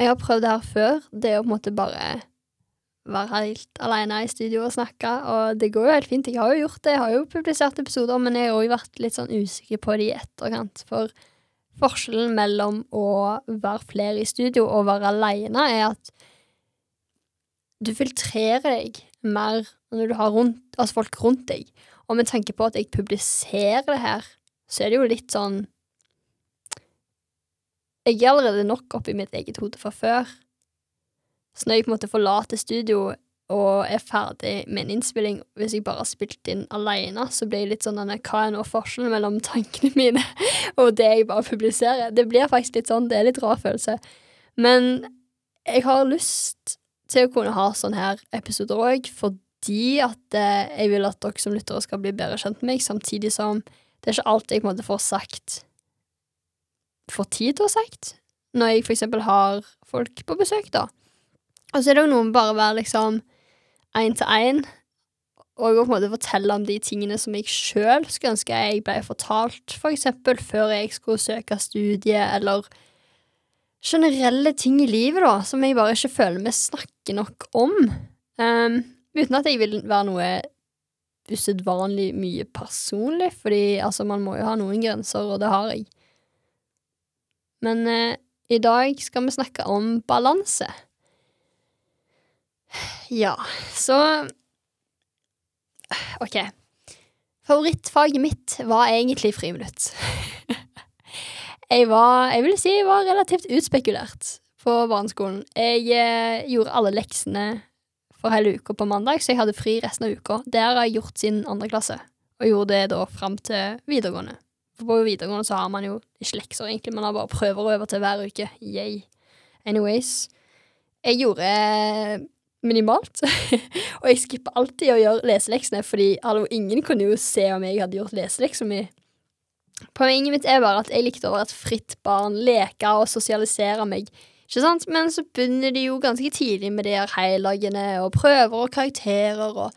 Jeg har prøvd det her før. Det å på en måte bare være helt alene i studio og snakke, og det går jo helt fint. Jeg har jo gjort det, jeg har jo publisert episoder, men jeg har òg vært litt sånn usikker på det i etterkant. For forskjellen mellom å være flere i studio og være alene er at du filtrerer deg mer når du har rundt, altså folk rundt deg. Og med tanke på at jeg publiserer det her, så er det jo litt sånn Jeg er allerede nok oppi mitt eget hode fra før. Så når jeg på en måte forlater studio og er ferdig med en innspilling, hvis jeg bare har spilt inn alene, så blir jeg litt sånn denne, Hva er nå forskjellen mellom tankene mine og det jeg bare publiserer? Det blir faktisk litt sånn, det er litt rar følelse. Men jeg har lyst til å kunne ha sånne her episoder òg, fordi at eh, jeg vil at dere som lyttere skal bli bedre kjent med meg, samtidig som det er ikke alt jeg på en måte får sagt får tid til å sagt, når jeg for eksempel har folk på besøk, da. Og så er det jo noe med bare å være liksom én til én, og på en måte fortelle om de tingene som jeg sjøl skulle ønske jeg ble fortalt, for eksempel før jeg skulle søke studie, eller generelle ting i livet, da, som jeg bare ikke føler vi snakker nok om. Um, uten at jeg vil være noe usedvanlig mye personlig, fordi altså, man må jo ha noen grenser, og det har jeg. Men eh, i dag skal vi snakke om balanse. Ja, så OK. Favorittfaget mitt var egentlig friminutt. jeg var Jeg vil si jeg var relativt utspekulert på barneskolen. Jeg eh, gjorde alle leksene for hele uka på mandag, så jeg hadde fri resten av uka. Det har jeg gjort siden andre klasse, og gjorde det da fram til videregående. På videregående så har man jo ikke lekser, egentlig, man har bare prøver å øve til hver uke. Yay. Anyways. Jeg gjorde minimalt, og jeg skipper alltid å gjøre leseleksene, fordi hallo, ingen kunne jo se om jeg hadde gjort leseleksa mi. Poenget mitt er bare at jeg likte å være et fritt barn, leke og sosialisere meg. Ikke sant? Men så begynner de jo ganske tidlig med de her heilagene og prøver og karakterer og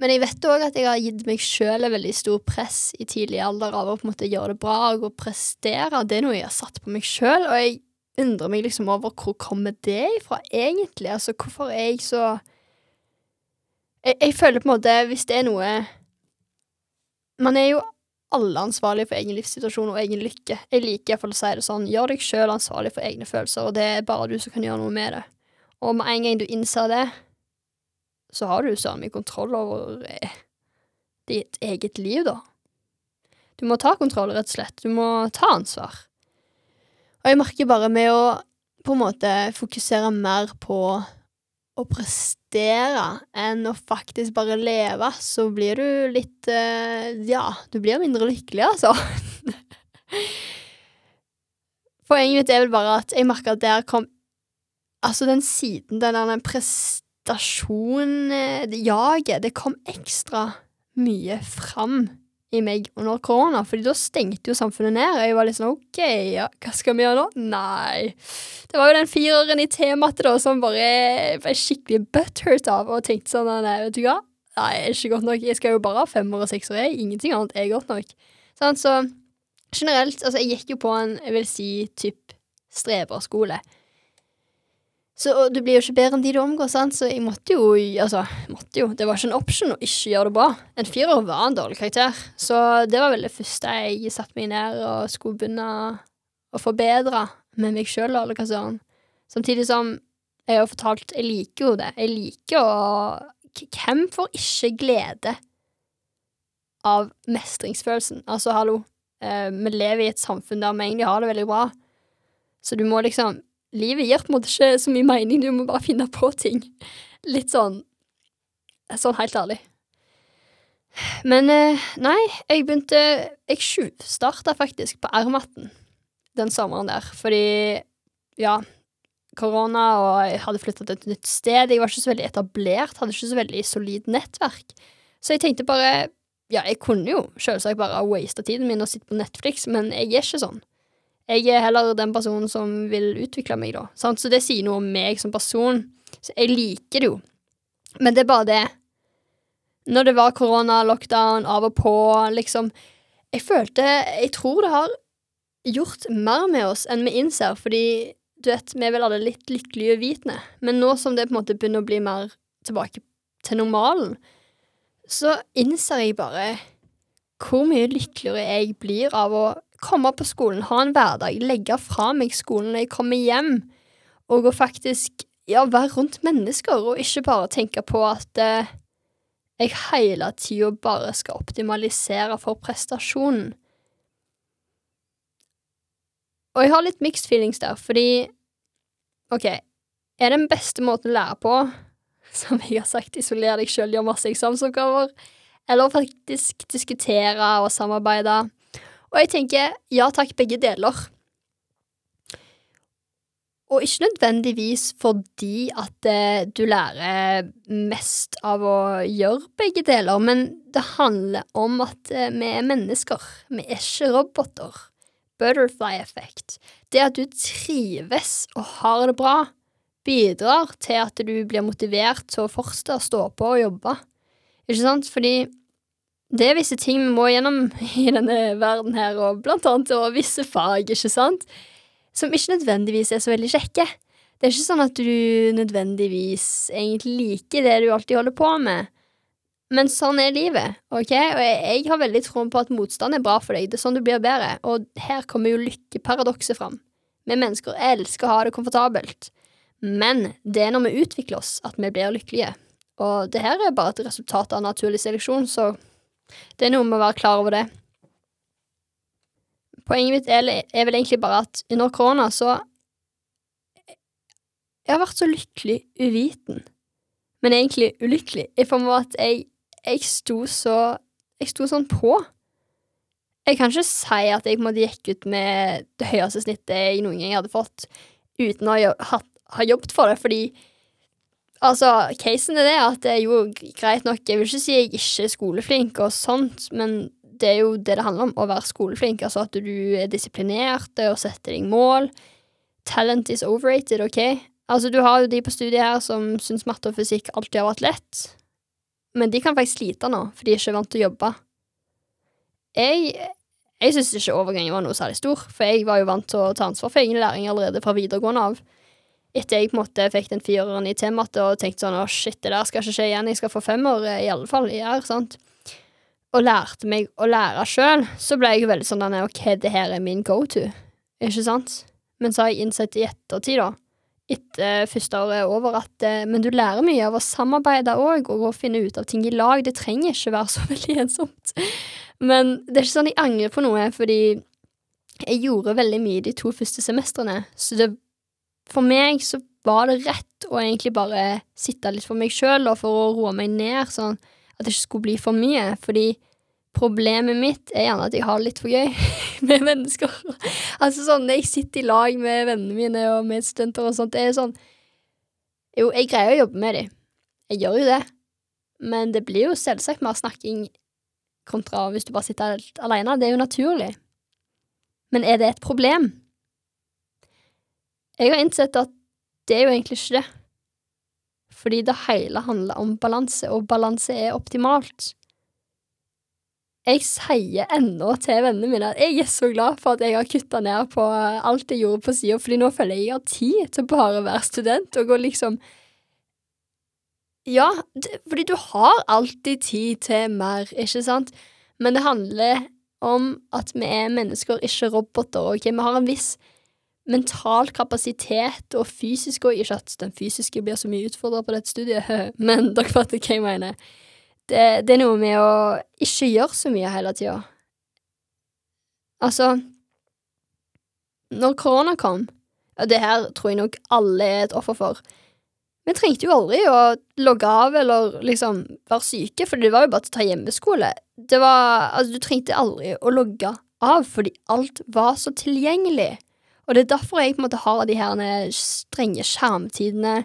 Men jeg vet òg at jeg har gitt meg sjøl et veldig stor press i tidlig alder av å på en måte gjøre det bra og å prestere. Det er noe jeg har satt på meg sjøl, og jeg undrer meg liksom over hvor kommer det ifra, egentlig? Altså, hvorfor er jeg så jeg, jeg føler på en måte, hvis det er noe Man er jo alle ansvarlige for egen livssituasjon og egen lykke. Jeg liker iallfall å si det sånn, gjør deg sjøl ansvarlig for egne følelser, og det er bare du som kan gjøre noe med det. Og med en gang du innser det, så har du søren meg kontroll over eh, ditt eget liv, da. Du må ta kontroll, rett og slett. Du må ta ansvar. Og jeg merker bare med å på en måte fokusere mer på å prestere enn å faktisk bare leve, så blir du litt eh, Ja, du blir mindre lykkelig, altså. Poenget mitt er vel bare at jeg merker at der kom Altså, den siden, den der prestasjon-jaget, det kom ekstra mye fram i meg under korona, fordi da stengte jo samfunnet ned, og jeg var litt sånn OK, ja, hva skal vi gjøre nå? Nei. Det var jo den fireren i tematet da som bare ble skikkelig butthurt av, og tenkte sånn nei, vet du hva, nei, jeg er ikke godt nok, jeg skal jo bare ha femmer og sekser, ingenting annet er godt nok. Sånn, så generelt, altså, jeg gikk jo på en, jeg vil si, typ streberskole. Så og du blir jo ikke bedre enn de du omgår, sant, så jeg måtte jo Altså, måtte jo Det var ikke en option å ikke gjøre det bra. En firer var en dårlig karakter, så det var vel det første jeg satte meg ned og skulle begynne å forbedre med meg sjøl, eller hva søren. Samtidig som jeg har fortalt Jeg liker jo det. Jeg liker å Hvem får ikke glede av mestringsfølelsen? Altså, hallo, eh, vi lever i et samfunn der vi egentlig har det veldig bra, så du må liksom livet gir på en måte ikke så mye mening, du må bare finne på ting. Litt sånn Sånn helt ærlig. Men eh, nei, jeg begynte Jeg tjuvstarta faktisk på R-matten den sommeren der, fordi ja, korona, og jeg hadde flytta til et nytt sted. Jeg var ikke så veldig etablert, hadde ikke så veldig solid nettverk. Så jeg tenkte bare Ja, jeg kunne jo selvsagt bare waste tiden min og sitte på Netflix, men jeg er ikke sånn. Jeg er heller den personen som vil utvikle meg, da. Sant? Så det sier noe om meg som person. Så jeg liker det jo. Men det er bare det Når det var korona, lockdown, av og på, liksom Jeg følte Jeg tror det har gjort mer med oss enn vi innser, fordi du vet, vi er vel alle litt lykkelige uvitende, men nå som det på en måte begynner å bli mer tilbake til normalen, så innser jeg bare hvor mye lykkeligere jeg blir av å komme på skolen, ha en hverdag, legge fra meg skolen når jeg kommer hjem, og å faktisk ja, være rundt mennesker, og ikke bare tenke på at eh, jeg hele tida bare skal optimalisere for prestasjonen. Og jeg har litt mixed feelings der, fordi OK, er den beste måten å lære på, som jeg har sagt, isolere deg sjøl, gjøre masse eksamensoppgaver, eller faktisk diskutere og samarbeide? Og jeg tenker ja takk, begge deler. Og ikke nødvendigvis fordi at eh, du lærer mest av å gjøre begge deler, men det handler om at eh, vi er mennesker, vi er ikke roboter butterfly effect. Det at du trives og har det bra, bidrar til at du blir motivert til å fortsette å stå på og jobbe. Ikke sant? Fordi det er visse ting vi må gjennom i denne verden her, og blant annet og visse fag, ikke sant, som ikke nødvendigvis er så veldig kjekke. Det er ikke sånn at du nødvendigvis egentlig liker det du alltid holder på med. Men sånn er livet, ok? Og jeg, jeg har veldig troen på at motstand er bra for deg. Det er sånn du blir bedre. Og her kommer jo lykkeparadokset fram. Vi mennesker elsker å ha det komfortabelt. Men det er når vi utvikler oss at vi blir lykkelige. Og det her er bare et resultat av naturlig seleksjon, så det er noe med å være klar over det. Poenget mitt er, er vel egentlig bare at under korona så Jeg har vært så lykkelig uviten, men egentlig ulykkelig, i form av at jeg jeg sto så Jeg sto sånn på. Jeg kan ikke si at jeg måtte gikk ut med det høyeste snittet jeg noen gang hadde fått, uten å ha, jobbet for det, fordi Altså, casen er det at det er jo greit nok Jeg vil ikke si jeg ikke er skoleflink og sånt, men det er jo det det handler om, å være skoleflink. Altså at du er disiplinert og setter deg mål. Talent is overrated, OK? Altså, du har jo de på studiet her som syns matte og fysikk alltid har vært lett. Men de kan faktisk slite nå, for de er ikke vant til å jobbe. Jeg, jeg syns ikke overgangen var noe særlig stor, for jeg var jo vant til å ta ansvar for egen læring allerede fra videregående av. Etter jeg på en måte fikk den fireren i tematte og tenkte sånn å shit, det der skal ikke skje igjen, jeg skal få femmer i alle fall i R, sant. Og lærte meg å lære sjøl, så ble jeg veldig sånn ok, det her er min go to, ikke sant. Men så har jeg innsett i ettertid, da, etter første året er over at eh, Men du lærer mye av å samarbeide òg, og å finne ut av ting i lag. Det trenger ikke være så veldig ensomt. Men det er ikke sånn jeg angrer på noe, fordi jeg gjorde veldig mye de to første semestrene. Så det, for meg så var det rett å egentlig bare sitte litt for meg sjøl, og for å roe meg ned, sånn at det ikke skulle bli for mye. Fordi Problemet mitt er gjerne at jeg har det litt for gøy med mennesker. altså sånn, Når jeg sitter i lag med vennene mine og medstudenter og sånt, det er sånn Jo, jeg greier å jobbe med dem. Jeg gjør jo det. Men det blir jo selvsagt mer snakking kontra hvis du bare sitter alene. Det er jo naturlig. Men er det et problem? Jeg har innsett at det er jo egentlig ikke det. Fordi det hele handler om balanse, og balanse er optimalt. Jeg sier ennå til vennene mine at jeg er så glad for at jeg har kutta ned på alt jeg gjorde på sida, fordi nå føler jeg jeg har tid til bare å være student og gå liksom Ja, fordi du har alltid tid til mer, ikke sant? Men det handler om at vi er mennesker, ikke roboter. ok? Vi har en viss mental kapasitet og fysisk og Ikke at den fysiske blir så mye utfordra på dette studiet, men dere fatter hva jeg mener. Det, det, er noe med å ikke gjøre så mye hele tida. Altså Når korona kom, og det her tror jeg nok alle er et offer for Vi trengte jo aldri å logge av eller liksom være syke, for det var jo bare til å ta hjemmeskole. Det var Altså, du trengte aldri å logge av, fordi alt var så tilgjengelig. Og det er derfor jeg på en måte har de her strenge skjermtidene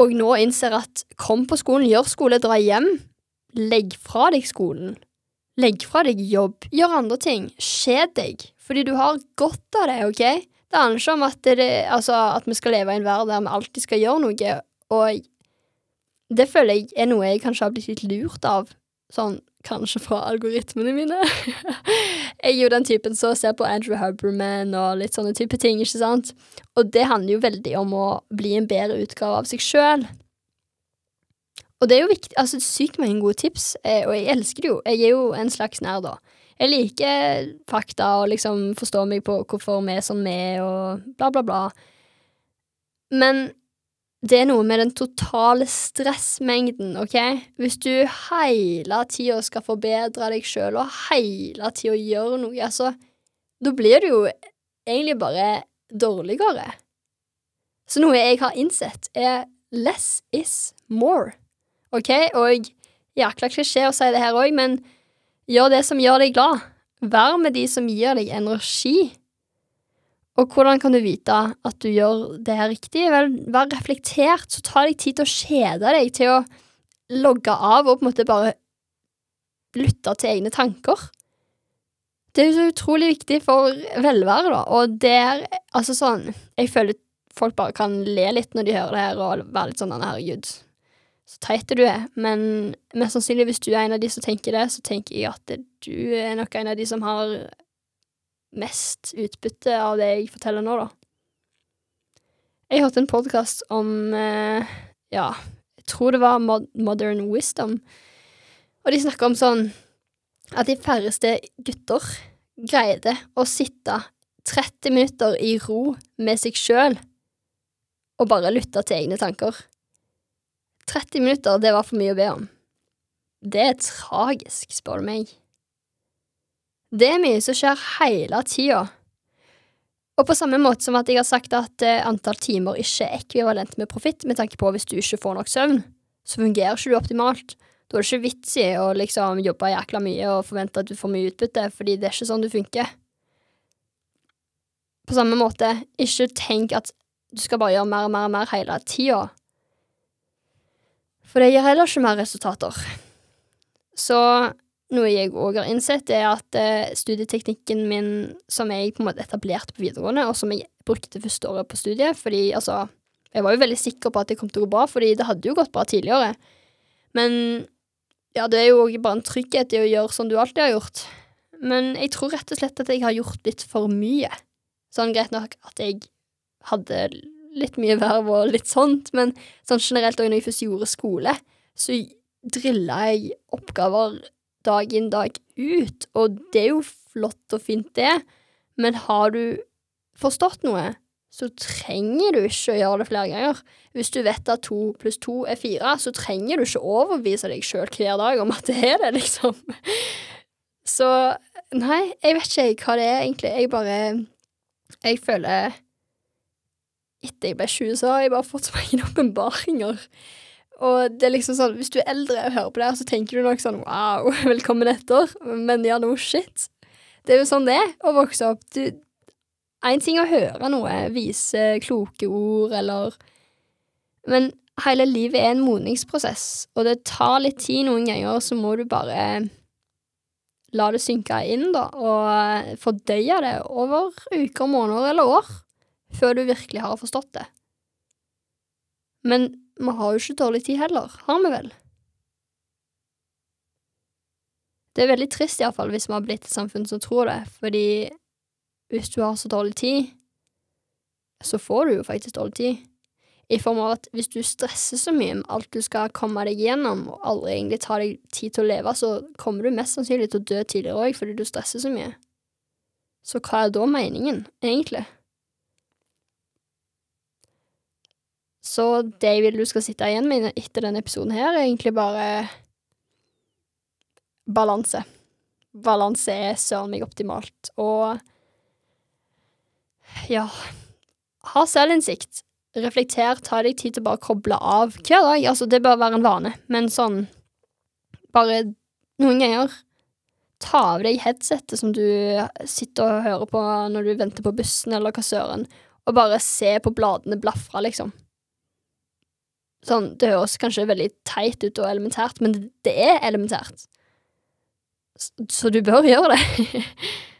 og nå innser at kom på skolen, gjør skole, dra hjem. Legg fra deg skolen. Legg fra deg jobb. Gjør andre ting. Kjed deg. Fordi du har godt av det, OK? Det handler ikke om at, det, altså, at vi skal leve i en verden der vi alltid skal gjøre noe, og det føler jeg er noe jeg kanskje har blitt litt lurt av Sånn kanskje fra algoritmene mine. jeg er jo den typen som ser på Andrew Huberman og litt sånne type ting, ikke sant? Og det handler jo veldig om å bli en bedre utgave av seg sjøl. Og det er jo viktig, altså sykt mange gode tips, eh, og jeg elsker det jo. Jeg er jo en slags nerd, da. Jeg liker fakta og liksom forstår meg på hvorfor vi er sånn vi er, og bla, bla, bla. Men det er noe med den totale stressmengden, OK? Hvis du hele tida skal forbedre deg sjøl, og hele tida gjøre noe, altså, da blir du jo egentlig bare dårligere. Så noe jeg har innsett, er less is more, OK? Og jækla klisjé å si det her òg, men gjør det som gjør deg glad. Vær med de som gir deg energi. Og hvordan kan du vite at du gjør det her riktig? Vel, vær reflektert, så ta deg tid til å kjede deg, til å logge av og på en måte bare lytte til egne tanker. Det er jo så utrolig viktig for velvære, da, og det er altså sånn Jeg føler folk bare kan le litt når de hører det her, og være litt sånn herregud, så teit du er, men mest sannsynlig hvis du er en av de som tenker det, så tenker jeg at du er nok en av de som har mest utbytte av det jeg forteller nå, da. Jeg hørte en podkast om eh, Ja, jeg tror det var Modern Wisdom, og de snakka om sånn at de færreste gutter greide å sitte 30 minutter i ro med seg sjøl og bare lytte til egne tanker. 30 minutter, det var for mye å be om. Det er tragisk, spør du meg. Det er mye som skjer hele tida. Og på samme måte som at jeg har sagt at eh, antall timer ikke er ekvivalent med profitt, med tanke på hvis du ikke får nok søvn, så fungerer ikke du optimalt. Da er det ikke vits i å liksom jobbe jækla mye og forvente at du får mye utbytte, fordi det er ikke sånn du funker. På samme måte, ikke tenk at du skal bare gjøre mer og mer og mer hele tida. For det gir heller ikke mer resultater. Så noe jeg òg har innsett, er at eh, studieteknikken min som jeg på en måte etablerte på videregående, og som jeg brukte første året på studiet, fordi altså Jeg var jo veldig sikker på at det kom til å gå bra, fordi det hadde jo gått bra tidligere. Men ja, det er jo òg bare en trygghet i å gjøre som du alltid har gjort. Men jeg tror rett og slett at jeg har gjort litt for mye. Sånn greit nok at jeg hadde litt mye verv og litt sånt, men sånn generelt òg når jeg først gjorde skole, så drilla jeg oppgaver dag inn, dag ut, og det er jo flott og fint, det, men har du forstått noe, så trenger du ikke å gjøre det flere ganger. Hvis du vet at to pluss to er fire, så trenger du ikke overbevise deg sjøl hver dag om at det er det, liksom. Så nei, jeg vet ikke hva det er, egentlig. Jeg bare Jeg føler Etter jeg ble 20, så har jeg bare fått så mange åpenbaringer. Og det er liksom sånn, hvis du er eldre og hører på det, her, så tenker du nok sånn wow, velkommen etter, men ja, no shit. Det er jo sånn det er å vokse opp. Du, en ting å høre noe, vise kloke ord, eller Men hele livet er en modningsprosess, og det tar litt tid noen ganger, så må du bare la det synke inn, da, og fordøye det over uker, måneder eller år, før du virkelig har forstått det. Men vi har jo ikke dårlig tid heller, har vi vel? Det er veldig trist, iallfall, hvis vi har blitt et samfunn som tror det, fordi hvis du har så dårlig tid, så får du jo faktisk dårlig tid. I form av at hvis du stresser så mye med alt du skal komme deg gjennom, og aldri egentlig tar deg tid til å leve, så kommer du mest sannsynlig til å dø tidligere òg fordi du stresser så mye. Så hva er da meningen, egentlig? Så det jeg vil du skal sitte igjen med etter denne episoden her, er egentlig bare balanse. Balanse er søren meg optimalt, og ja Ha selvinnsikt. Reflekter, ta deg tid til å bare koble av hver dag. Altså, det bør være en vane, men sånn Bare noen ganger ta av deg headsetet som du sitter og hører på når du venter på bussen, eller hva søren, og bare se på bladene blafre, liksom. Sånn, det høres kanskje veldig teit ut og elementært, men det er elementært. Så du bør gjøre det.